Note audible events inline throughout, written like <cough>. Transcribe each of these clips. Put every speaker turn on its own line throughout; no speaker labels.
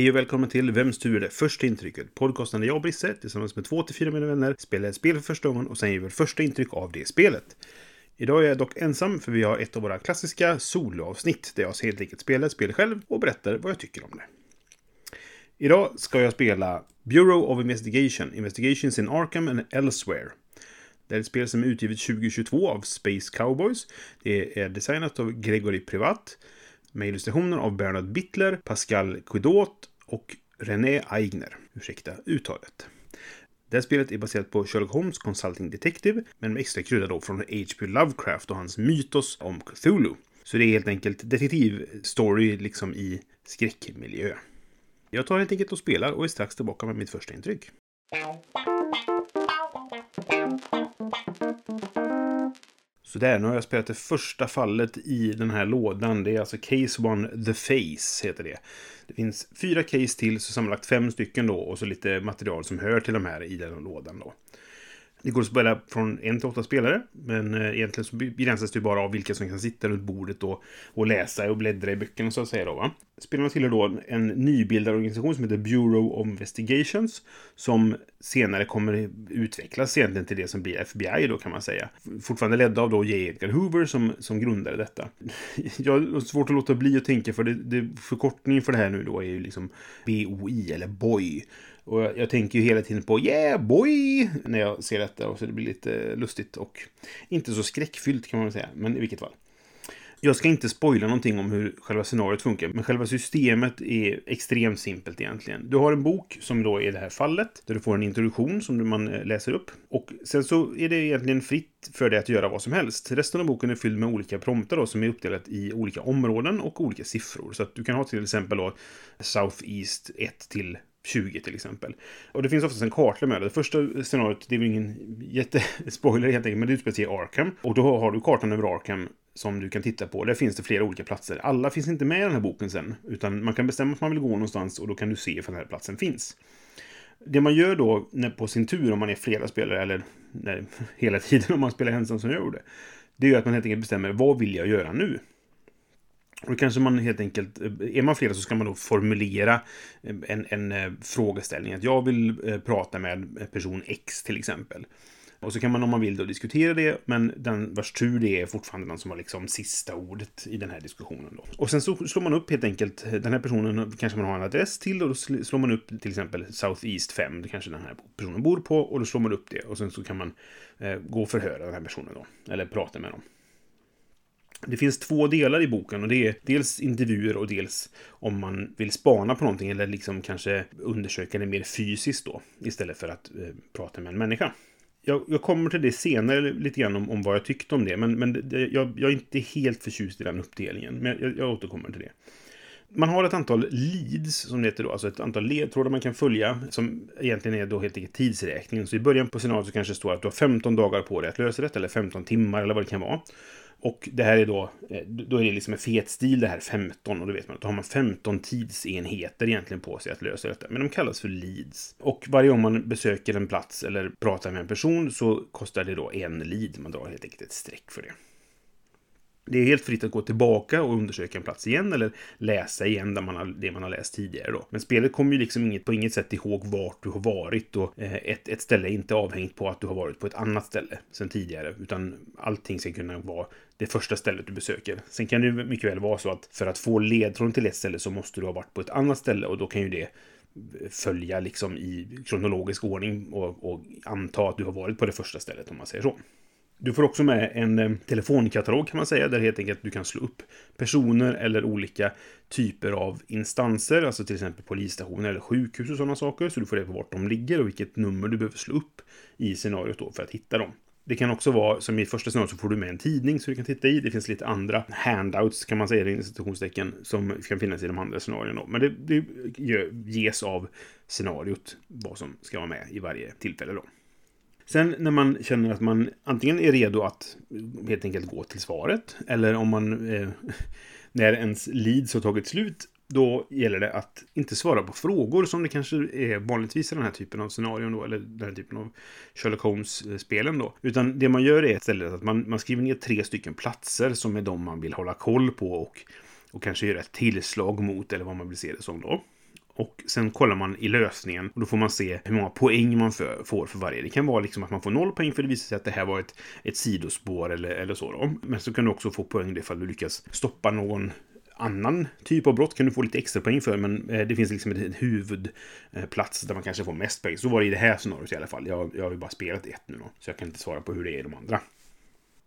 Hej och välkommen till Vems tur är det? Första intrycket. Podcasten där jag och Brisse tillsammans med två till fyra mina vänner spelar ett spel för första gången och sen ger vi första intryck av det spelet. Idag är jag dock ensam för vi har ett av våra klassiska soloavsnitt där jag helt enkelt spelar ett spel själv och berättar vad jag tycker om det. Idag ska jag spela Bureau of Investigation, Investigations in Arkham and Elsewhere. Det är ett spel som är utgivet 2022 av Space Cowboys. Det är designat av Gregory Privat med illustrationer av Bernard Bittler, Pascal Quidot och René Aigner. Ursäkta uttalet. Det här spelet är baserat på Sherlock Holmes Consulting Detective, men med extra krydda då från H.P. Lovecraft och hans mytos om Cthulhu. Så det är helt enkelt detektivstory liksom i skräckmiljö. Jag tar helt enkelt och spelar och är strax tillbaka med mitt första intryck. Så där, nu har jag spelat det första fallet i den här lådan. Det är alltså Case One The Face, heter det. Det finns fyra case till, så sammanlagt fem stycken då, och så lite material som hör till de här i den lådan då. Det går att spela från en till åtta spelare, men eh, egentligen så begränsas det ju bara av vilka som kan sitta runt bordet då och läsa och bläddra i böckerna så att säga. Då, va? Spelarna tillhör då en nybildad organisation som heter Bureau of Investigations, som senare kommer utvecklas egentligen till det som blir FBI då kan man säga. Fortfarande ledda av då J. Edgar Hoover som, som grundade detta. <laughs> Jag har svårt att låta bli att tänka för det, det förkortningen för det här nu då är ju liksom BOI eller BOI. Och jag tänker ju hela tiden på yeah boy när jag ser detta och så det blir lite eh, lustigt och inte så skräckfyllt kan man väl säga, men i vilket fall. Jag ska inte spoila någonting om hur själva scenariot funkar, men själva systemet är extremt simpelt egentligen. Du har en bok som då är det här fallet, där du får en introduktion som man eh, läser upp. Och sen så är det egentligen fritt för dig att göra vad som helst. Resten av boken är fylld med olika prompter då, som är uppdelat i olika områden och olika siffror. Så att du kan ha till exempel då Southeast 1 till 20 till exempel. Och det finns oftast en kartla med det. Det första scenariot, det är väl ingen jättespoiler <laughs> helt enkelt, men det utspelar sig i Arkham. Och då har du kartan över Arkham som du kan titta på. Där finns det flera olika platser. Alla finns inte med i den här boken sen, utan man kan bestämma att man vill gå någonstans och då kan du se ifall den här platsen finns. Det man gör då på sin tur om man är flera spelare, eller nej, <laughs> hela tiden om man spelar ensam som jag gjorde, det är att man helt enkelt bestämmer vad vill jag göra nu? Och då kanske man helt enkelt, eh, är man flera så ska man då formulera eh, en, en eh, frågeställning. Att jag vill prata med person X till exempel. Och så kan man om man vill då diskutera det, men den vars tur det är fortfarande den som har liksom sista ordet i den här diskussionen. Då. Och sen så slår man upp helt enkelt, den här personen kanske man har en adress till och då slår man upp till exempel Southeast 5, det kanske den här personen bor på, och då slår man upp det och sen så kan man eh, gå och förhöra den här personen då, eller prata med dem. Det finns två delar i boken och det är dels intervjuer och dels om man vill spana på någonting eller liksom kanske undersöka det mer fysiskt då istället för att eh, prata med en människa. Jag, jag, kommer till det senare lite grann om, om vad jag tyckte om det, men, men det, jag, jag, är inte helt förtjust i den uppdelningen, men jag, jag återkommer till det. Man har ett antal leads, som det heter då, alltså ett antal ledtrådar man kan följa, som egentligen är då helt enkelt tidsräkningen. Så i början på scenariot så kanske det står att du har 15 dagar på dig att lösa detta. eller 15 timmar, eller vad det kan vara. Och det här är då, eh, då är det liksom en fet stil det här 15 och då vet man att då har man 15 tidsenheter egentligen på sig att lösa detta. Men de kallas för leads. Och varje gång man besöker en plats eller pratar med en person så kostar det då en lead. Man drar helt enkelt ett streck för det. Det är helt fritt att gå tillbaka och undersöka en plats igen eller läsa igen där man har, det man har läst tidigare. Då. Men spelet kommer ju liksom inget, på inget sätt ihåg vart du har varit och eh, ett, ett ställe är inte avhängt på att du har varit på ett annat ställe sen tidigare. Utan allting ska kunna vara det första stället du besöker. Sen kan det mycket väl vara så att för att få ledtråden till ett ställe så måste du ha varit på ett annat ställe och då kan ju det eh, följa liksom i kronologisk ordning och, och anta att du har varit på det första stället om man säger så. Du får också med en eh, telefonkatalog kan man säga, där helt enkelt du kan slå upp personer eller olika typer av instanser, alltså till exempel polisstationer eller sjukhus och sådana saker, så du får reda på vart de ligger och vilket nummer du behöver slå upp i scenariot då för att hitta dem. Det kan också vara, som i första scenariot, så får du med en tidning så du kan titta i. Det finns lite andra handouts, kan man säga, i institutionstecken, som kan finnas i de andra scenarierna. Men det, det ges av scenariot, vad som ska vara med i varje tillfälle då. Sen när man känner att man antingen är redo att helt enkelt gå till svaret, eller om man, eh, <laughs> när ens leads har tagit slut, då gäller det att inte svara på frågor som det kanske är vanligtvis i den här typen av scenarion då, eller den här typen av Sherlock Holmes-spelen då. Utan det man gör är istället att man, man skriver ner tre stycken platser som är de man vill hålla koll på och, och kanske göra ett tillslag mot, eller vad man vill se det som då. Och sen kollar man i lösningen och då får man se hur många poäng man för, får för varje. Det kan vara liksom att man får noll poäng för det visar sig att det här var ett, ett sidospår eller, eller så. Då. Men så kan du också få poäng ifall du lyckas stoppa någon annan typ av brott kan du få lite extra poäng för, men eh, det finns liksom en huvudplats där man kanske får mest poäng. Så var det i det här scenariot i alla fall. Jag, jag har ju bara spelat ett nu då, så jag kan inte svara på hur det är i de andra.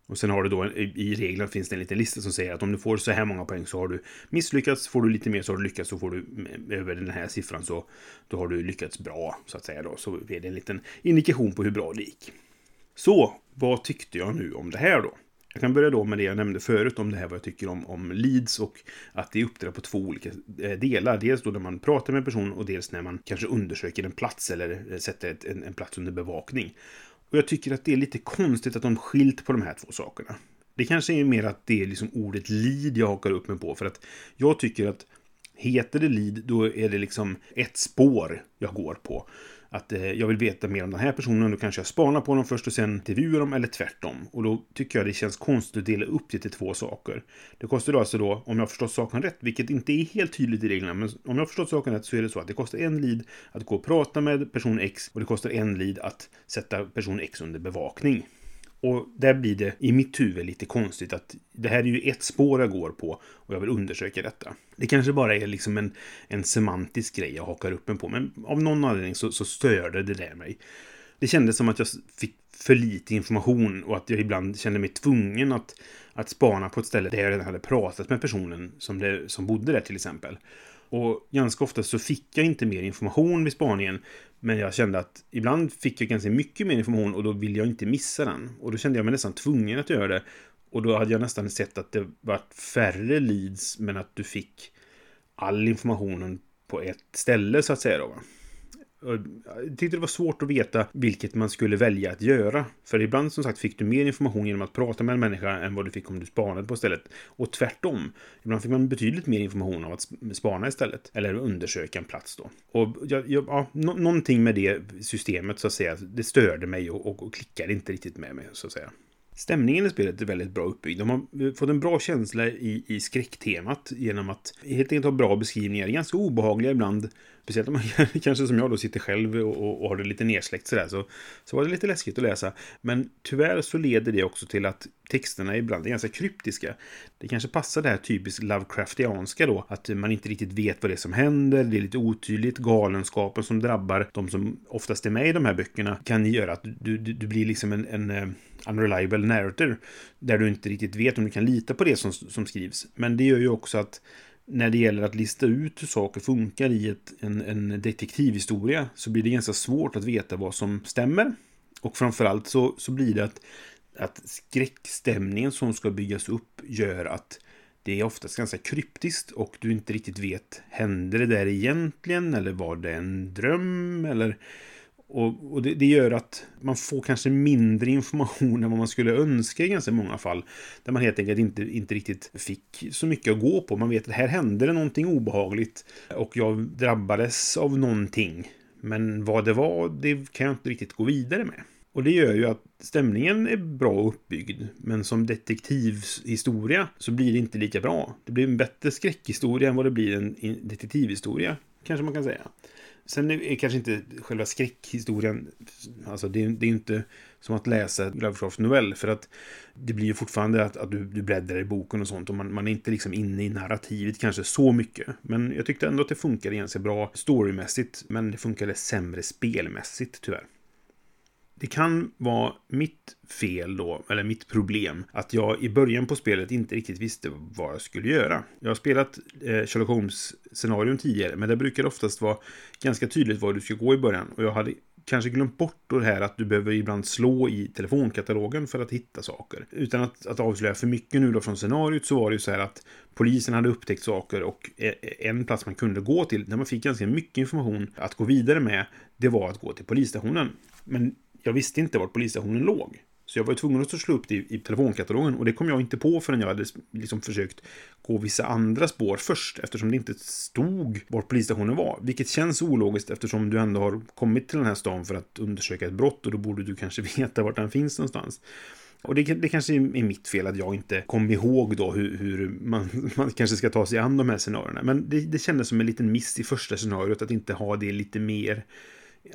Och sen har du då i reglerna finns det en liten lista som säger att om du får så här många poäng så har du misslyckats. Får du lite mer så har du lyckats. Så får du mm, över den här siffran så då har du lyckats bra så att säga då. Så är det en liten indikation på hur bra det gick. Så vad tyckte jag nu om det här då? Jag kan börja då med det jag nämnde förut om det här vad jag tycker om, om leads och att det är uppdelat på två olika eh, delar. Dels då när man pratar med en person och dels när man kanske undersöker en plats eller eh, sätter ett, en, en plats under bevakning. Och jag tycker att det är lite konstigt att de skilt på de här två sakerna. Det kanske är mer att det är liksom ordet lead jag hakar upp mig på. För att jag tycker att heter det lead, då är det liksom ett spår jag går på att eh, jag vill veta mer om den här personen, då kanske jag spanar på dem först och sen intervjuar dem, eller tvärtom. Och då tycker jag det känns konstigt att dela upp det till två saker. Det kostar då alltså då, om jag har förstått saken rätt, vilket inte är helt tydligt i reglerna, men om jag har förstått saken rätt så är det så att det kostar en lead att gå och prata med person X och det kostar en lead att sätta person X under bevakning. Och där blir det i mitt huvud lite konstigt att det här är ju ett spår jag går på och jag vill undersöka detta. Det kanske bara är liksom en, en semantisk grej jag hakar upp mig på, men av någon anledning så, så störde det där mig. Det kändes som att jag fick för lite information och att jag ibland kände mig tvungen att, att spana på ett ställe där jag redan hade pratat med personen som, det, som bodde där till exempel. Och ganska ofta så fick jag inte mer information vid spaningen. Men jag kände att ibland fick jag ganska mycket mer information och då ville jag inte missa den. Och då kände jag mig nästan tvungen att göra det. Och då hade jag nästan sett att det var färre leads men att du fick all informationen på ett ställe så att säga då. Jag tyckte det var svårt att veta vilket man skulle välja att göra. För ibland som sagt fick du mer information genom att prata med en människa än vad du fick om du spanade på stället. Och tvärtom. Ibland fick man betydligt mer information av att spana istället. Eller undersöka en plats då. Och jag, jag, ja, no någonting med det systemet så att säga. Det störde mig och, och, och klickade inte riktigt med mig så att säga. Stämningen i spelet är väldigt bra uppbyggd. De har eh, fått en bra känsla i, i skräcktemat genom att helt enkelt ha bra beskrivningar. Ganska obehagliga ibland. Speciellt om man <laughs> kanske som jag då sitter själv och, och har det lite nersläckt sådär. Så, så var det lite läskigt att läsa. Men tyvärr så leder det också till att texterna ibland är ganska kryptiska. Det kanske passar det här typiskt Lovecraftianska då. Att man inte riktigt vet vad det är som händer. Det är lite otydligt. Galenskapen som drabbar de som oftast är med i de här böckerna kan göra att du, du, du blir liksom en, en eh, unreliable narrator. Där du inte riktigt vet om du kan lita på det som, som skrivs. Men det gör ju också att när det gäller att lista ut hur saker funkar i ett, en, en detektivhistoria så blir det ganska svårt att veta vad som stämmer. Och framförallt så, så blir det att, att skräckstämningen som ska byggas upp gör att det är oftast ganska kryptiskt och du inte riktigt vet, hände det där egentligen eller var det en dröm eller och, och det, det, gör att man får kanske mindre information <laughs> än vad man skulle önska i ganska många fall. Där man helt enkelt inte, inte riktigt fick så mycket att gå på. Man vet att här hände det någonting obehagligt och jag drabbades av någonting. Men vad det var, det kan jag inte riktigt gå vidare med. Och det gör ju att stämningen är bra uppbyggd. Men som detektivhistoria så blir det inte lika bra. Det blir en bättre skräckhistoria än vad det blir en detektivhistoria. Kanske man kan säga. Sen är kanske inte själva skräckhistorien, alltså det, det är inte som att läsa Lovecraft novell, för att det blir ju fortfarande att, att du, du bläddrar i boken och sånt och man, man är inte liksom inne i narrativet kanske så mycket. Men jag tyckte ändå att det funkade ganska bra storymässigt, men det funkade sämre spelmässigt tyvärr. Det kan vara mitt fel då, eller mitt problem, att jag i början på spelet inte riktigt visste vad jag skulle göra. Jag har spelat eh, Sherlock Holmes-scenarion tidigare, men det brukar oftast vara ganska tydligt var du ska gå i början. Och jag hade kanske glömt bort det här att du behöver ibland slå i telefonkatalogen för att hitta saker. Utan att, att avslöja för mycket nu då från scenariot så var det ju så här att polisen hade upptäckt saker och eh, en plats man kunde gå till, där man fick ganska mycket information att gå vidare med, det var att gå till polisstationen. Men jag visste inte var polisstationen låg. Så jag var tvungen att slå upp det i, telefonkatalogen och det kom jag inte på förrän jag hade liksom försökt gå vissa andra spår först eftersom det inte stod var polisstationen var. Vilket känns ologiskt eftersom du ändå har kommit till den här stan för att undersöka ett brott och då borde du kanske <laughs> veta vart den finns någonstans. Och det, det kanske är mitt fel att jag inte kom ihåg då hur, hur man, <laughs> man kanske ska ta sig an de här scenarierna. Men det, det kändes som en liten miss i första scenariot att inte ha det lite mer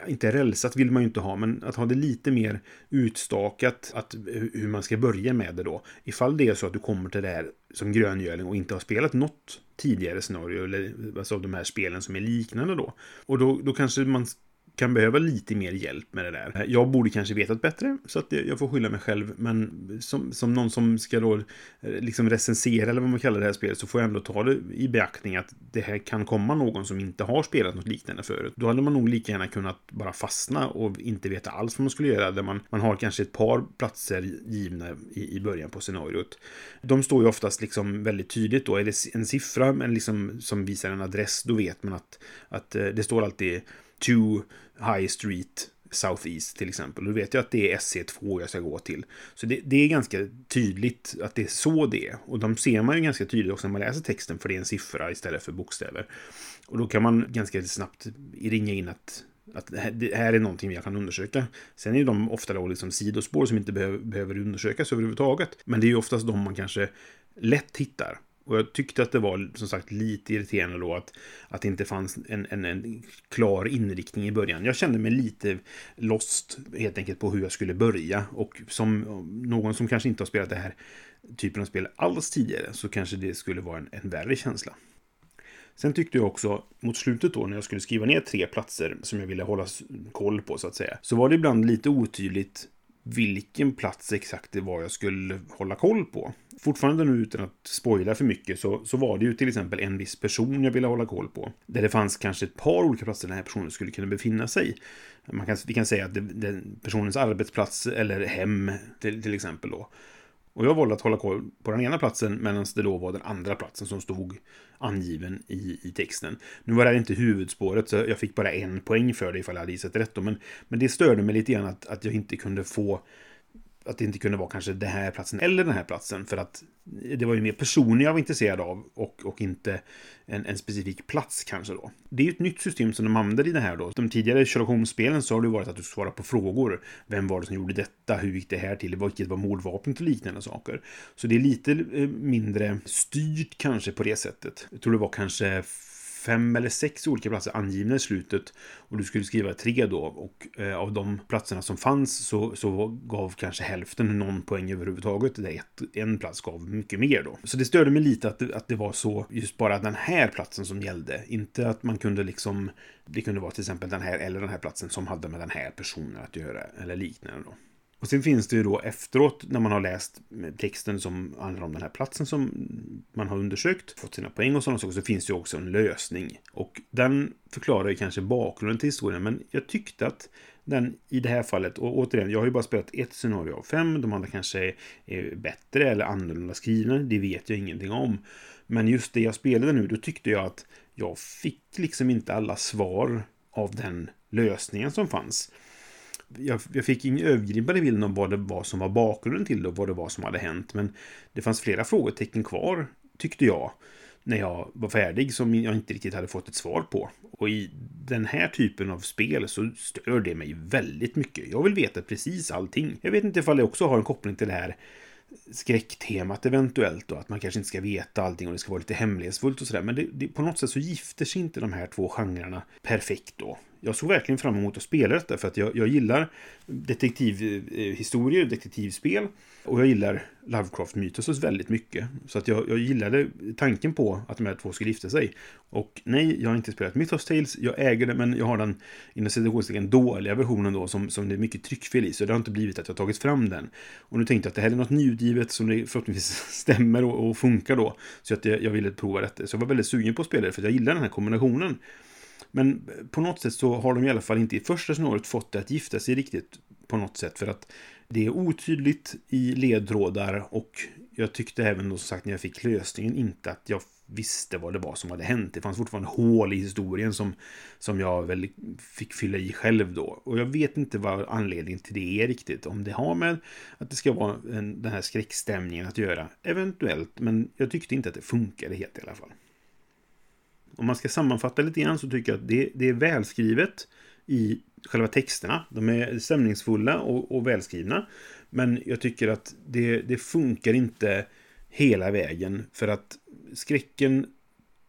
inte rälsat vill man ju inte ha, men att ha det lite mer utstakat, att, hur man ska börja med det då. Ifall det är så att du kommer till det här som gröngöling och inte har spelat något tidigare scenario, eller alltså av de här spelen som är liknande då. Och då, då kanske man kan behöva lite mer hjälp med det där. Jag borde kanske vetat bättre, så att jag får skylla mig själv. Men som, som någon som ska då eh, liksom recensera, eller vad man kallar det här spelet, så får jag ändå ta det i beaktning att det här kan komma någon som inte har spelat något liknande förut. Då hade man nog lika gärna kunnat bara fastna och inte veta alls vad man skulle göra. Där man, man har kanske ett par platser givna i, i början på scenariot. De står ju oftast liksom väldigt tydligt då. Är det en siffra men liksom, som visar en adress, då vet man att, att eh, det står alltid 2 High Street Southeast till exempel. Då vet jag att det är SC2 jag ska gå till. Så det, det, är ganska tydligt att det är så det är. Och de ser man ju ganska tydligt också när man läser texten för det är en siffra istället för bokstäver. Och då kan man ganska snabbt ringa in att att det här är någonting jag kan undersöka. Sen är de ofta då liksom sidospår som inte behöver, behöver undersökas överhuvudtaget. Men det är ju oftast de man kanske lätt hittar. Och jag tyckte att det var som sagt lite irriterande då att, att det inte fanns en, en, en, klar inriktning i början. Jag kände mig lite lost helt enkelt på hur jag skulle börja. Och som någon som kanske inte har spelat det här typen av spel alls tidigare så kanske det skulle vara en, en värre känsla. Sen tyckte jag också mot slutet då när jag skulle skriva ner tre platser som jag ville hålla koll på så att säga. Så var det ibland lite otydligt vilken plats exakt det var jag skulle hålla koll på. Fortfarande nu utan att spoila för mycket så, så var det ju till exempel en viss person jag ville hålla koll på. Där det fanns kanske ett par olika platser den här personen skulle kunna befinna sig. Man kan, vi kan säga att det, det, personens arbetsplats eller hem till, till exempel då. Och jag valde att hålla koll på den ena platsen medan det då var den andra platsen som stod angiven i, i texten. Nu var det här inte huvudspåret så jag fick bara en poäng för det ifall jag hade gissat rätt då, men, men det störde mig lite grann att, att jag inte kunde få att det inte kunde vara kanske den här platsen eller den här platsen. För att det var ju mer personer jag var intresserad av och, och inte en, en specifik plats kanske då. Det är ju ett nytt system som de använder i det här då. De tidigare Sherlock Holmes-spelen så har det varit att du svarar på frågor. Vem var det som gjorde detta? Hur gick det här till? Vilket var mordvapnet och liknande saker. Så det är lite eh, mindre styrt kanske på det sättet. Jag tror det var kanske fem eller sex olika platser angivna i slutet. Och du skulle skriva tre då. Och eh, av de platserna som fanns så, så gav kanske hälften någon poäng överhuvudtaget. Där ett, en plats gav mycket mer då. Så det störde mig lite att det, att det var så just bara den här platsen som gällde. Inte att man kunde liksom... Det kunde vara till exempel den här eller den här platsen som hade med den här personen att göra. Eller liknande då. Och sen finns det ju då efteråt när man har läst texten som handlar om den här platsen som man har undersökt, fått sina poäng och sådana saker, så finns det ju också en lösning. Och den förklarar ju kanske bakgrunden till historien, men jag tyckte att den i det här fallet, och återigen, jag har ju bara spelat ett scenario av fem, de andra kanske är bättre eller annorlunda skrivna, det vet jag ingenting om. Men just det jag spelade nu, då tyckte jag att jag fick liksom inte alla svar av den lösningen som fanns jag, jag fick ingen övergripande bild av vad det var som var bakgrunden till det och vad det var som hade hänt. Men det fanns flera frågetecken kvar, tyckte jag, när jag var färdig som jag inte riktigt hade fått ett svar på. Och i den här typen av spel så stör det mig väldigt mycket. Jag vill veta precis allting. Jag vet inte ifall det också har en koppling till det här skräcktemat eventuellt då, att man kanske inte ska veta allting och det ska vara lite hemlighetsfullt och sådär. Men det, det, på något sätt så gifter sig inte de här två genrerna perfekt då jag såg verkligen fram emot att spela detta för att jag, jag gillar detektivhistorier, detektivspel och jag gillar Lovecraft Mythos väldigt mycket. Så att jag, jag gillade tanken på att de här två skulle gifta sig. Och nej, jag har inte spelat Mythos Tales, jag äger det men jag har den inom citationstecken dåliga versionen då som, som det är mycket tryckfel i så det har inte blivit att jag tagit fram den. Och nu tänkte jag att det här är något nyutgivet som det förhoppningsvis <laughs> stämmer och, och funkar då. Så att jag, jag ville prova detta. Så jag var väldigt sugen på att spela det för att jag gillar den här kombinationen. Men på något sätt så har de i alla fall inte i första snåret fått det att gifta sig riktigt på något sätt. För att det är otydligt i ledtrådar och jag tyckte även då som sagt när jag fick lösningen inte att jag visste vad det var som hade hänt. Det fanns fortfarande hål i historien som, som jag väl fick fylla i själv då. Och jag vet inte vad anledningen till det är riktigt. Om det har med att det ska vara en, den här skräckstämningen att göra. Eventuellt, men jag tyckte inte att det funkade helt i alla fall. Om man ska sammanfatta lite grann så tycker jag att det, det är välskrivet i själva texterna. De är stämningsfulla och, och välskrivna. Men jag tycker att det, det funkar inte hela vägen. För att skräcken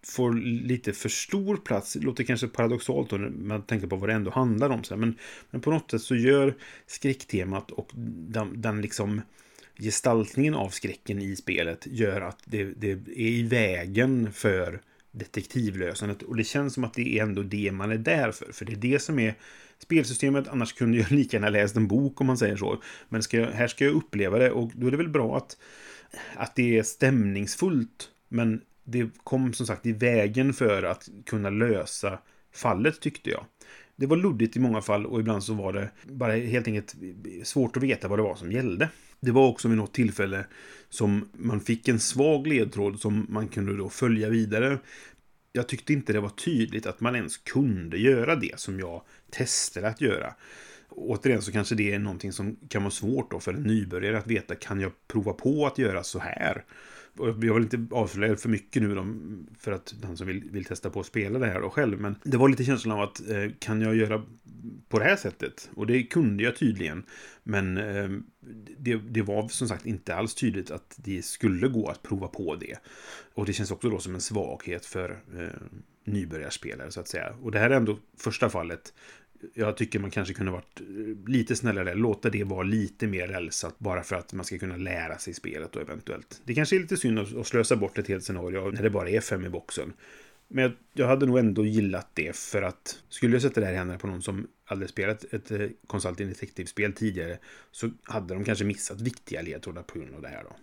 får lite för stor plats. Det låter kanske paradoxalt då när man tänker på vad det ändå handlar om. Men, men på något sätt så gör skräcktemat och den, den liksom gestaltningen av skräcken i spelet gör att det, det är i vägen för detektivlösandet. Och det känns som att det är ändå det man är där för. För det är det som är spelsystemet. Annars kunde jag lika gärna läst en bok om man säger så. Men ska jag, här ska jag uppleva det och då är det väl bra att, att det är stämningsfullt. Men det kom som sagt i vägen för att kunna lösa fallet tyckte jag. Det var luddigt i många fall och ibland så var det bara helt enkelt svårt att veta vad det var som gällde. Det var också vid något tillfälle som man fick en svag ledtråd som man kunde då följa vidare. Jag tyckte inte det var tydligt att man ens kunde göra det som jag testade att göra. Återigen så kanske det är någonting som kan vara svårt då för en nybörjare att veta, kan jag prova på att göra så här? jag vill inte avslöja för mycket nu då, för att han som vill, vill testa på att spela det här då själv. Men det var lite känslan av att eh, kan jag göra på det här sättet? Och det kunde jag tydligen. Men eh, det, det, var som sagt inte alls tydligt att det skulle gå att prova på det. Och det känns också då som en svaghet för eh, nybörjarspelare så att säga. Och det här är ändå första fallet jag tycker man kanske kunde varit eh, lite snällare. Låta det vara lite mer rälsat bara för att man ska kunna lära sig spelet och eventuellt. Det kanske är lite synd att slösa bort ett helt scenario när det bara är fem i boxen. Men jag, hade nog ändå gillat det för att skulle jag sätta det här i händerna på någon som aldrig spelat ett eh, Consulting Detective-spel tidigare så hade de kanske missat viktiga ledtrådar på grund av det här då.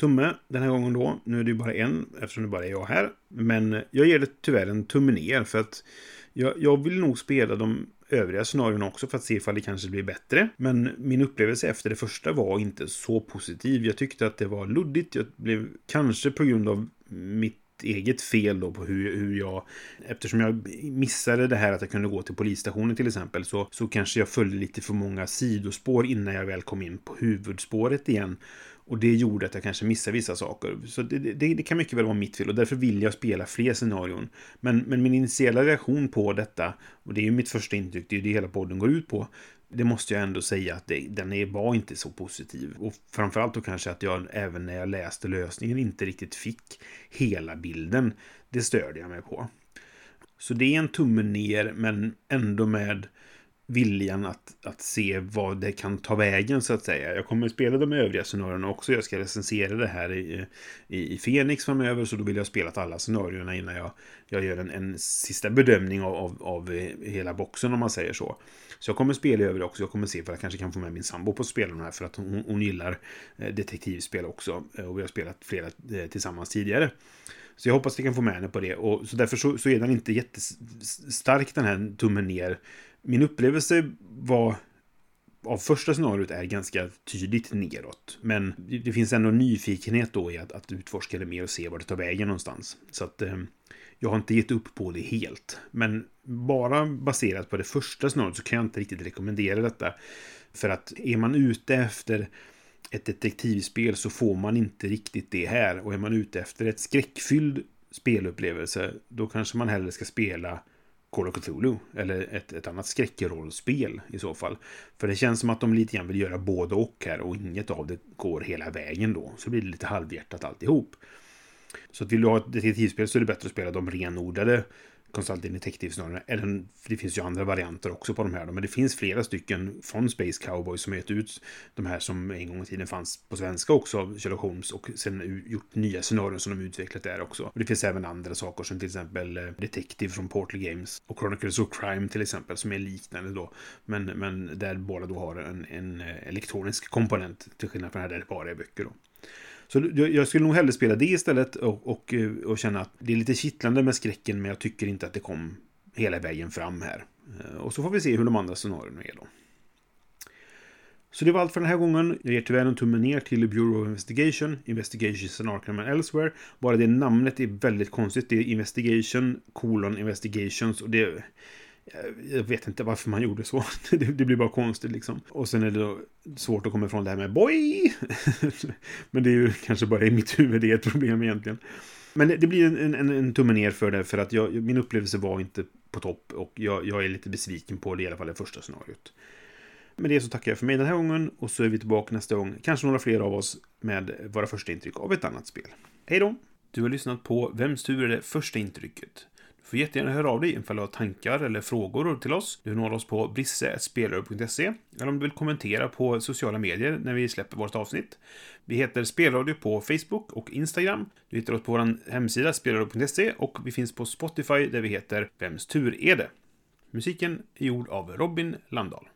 Tumme den här gången då. Nu är det ju bara en eftersom det bara är jag här. Men jag ger det tyvärr en tumme ner för att jag, jag vill nog spela de övriga scenarierna också för att se ifall det kanske blir bättre. Men min upplevelse efter det första var inte så positiv. Jag tyckte att det var luddigt. Jag blev kanske på grund av mitt eget fel då på hur, hur jag... Eftersom jag missade det här att jag kunde gå till polisstationen till exempel så, så kanske jag följde lite för många sidospår innan jag väl kom in på huvudspåret igen. Och det gjorde att jag kanske missade vissa saker. Så det, det, det, kan mycket väl vara mitt fel och därför vill jag spela fler scenarion. Men, men min initiala reaktion på detta, och det är ju mitt första intryck, det är ju det hela podden går ut på, det måste jag ändå säga att det, den är, var inte så positiv. Och framförallt då kanske att jag även när jag läste lösningen inte riktigt fick hela bilden. Det störde jag mig på. Så det är en tumme ner, men ändå med viljan att, att se vad det kan ta vägen så att säga. Jag kommer att spela de övriga scenarierna också. Jag ska recensera det här i, i, i Fenix framöver så då vill jag spela alla scenarierna innan jag, jag gör en, en sista bedömning av, av, av, eh, hela boxen om man säger så. Så jag kommer att spela över det också. Jag kommer att se för jag kanske kan få med min sambo på att spela de här för att hon, hon gillar eh, detektivspel också. Eh, och vi har spelat flera tillsammans tidigare. Så jag hoppas att jag kan få med henne på det. Och så därför så, så är den inte jättestark den här tummen ner min upplevelse var av första scenariot är ganska tydligt neråt. Men det finns ändå nyfikenhet då i att, att utforska det mer och se var det tar vägen någonstans. Så att eh, jag har inte gett upp på det helt. Men bara baserat på det första scenariot så kan jag inte riktigt rekommendera detta. För att är man ute efter ett detektivspel så får man inte riktigt det här. Och är man ute efter ett skräckfylld spelupplevelse då kanske man hellre ska spela Call of Cthulhu. Eller ett, ett annat skräckrollspel i så fall. För det känns som att de lite grann vill göra både och här och inget av det går hela vägen då. Så blir det lite halvhjärtat alltihop. Så att vill du ha ett detektivspel så är det bättre att spela de renodlade Consulting Detective-snarare. Eller, det finns ju andra varianter också på de här. då. Men det finns flera stycken från Space Cowboy som har gett ut de här som en gång i tiden fanns på svenska också av Sherlock Holmes och sen gjort nya scenarion som de utvecklat där också. Och det finns även andra saker som till exempel eh, Detective från Portal Games och Chronicles of Crime till exempel som är liknande då. Men, men där båda då har en, en eh, elektronisk komponent till skillnad från här där det bara är böcker då. Så jag skulle nog hellre spela det istället och, och, eh, och känna att det är lite kittlande med skräcken men jag tycker inte att det kom hela vägen fram här. Eh, och så får vi se hur de andra scenarierna är då. Så det var allt för den här gången. Jag ger tyvärr en tumme ner till Bureau of Investigation, Investigations and Arkham and Elsewhere. Bara det namnet är väldigt konstigt. Det är Investigation, colon Investigations och det... Jag vet inte varför man gjorde så. <laughs> Det, blir bara konstigt liksom. Och sen är det svårt att komma ifrån det här med boy! <laughs> Men det är ju kanske bara i mitt huvud det är ett problem egentligen. Men det blir en, en, en tumme ner för det, för att jag, min upplevelse var inte på topp och jag, jag är lite besviken på det, i alla fall det första scenariot. Med det så tackar jag för mig den här gången och så är vi tillbaka nästa gång, kanske några fler av oss, med våra första intryck av ett annat spel. Hej då! Du har lyssnat på Vems tur är det första intrycket? Du får jättegärna höra av dig ifall du har tankar eller frågor till oss. Du når oss på brisse.spelradio.se eller om du vill kommentera på sociala medier när vi släpper vårt avsnitt. Vi heter Spelradio på Facebook och Instagram. Du hittar oss på vår hemsida spelradio.se och vi finns på Spotify där vi heter Vems tur är det? Musiken är gjord av Robin Landahl.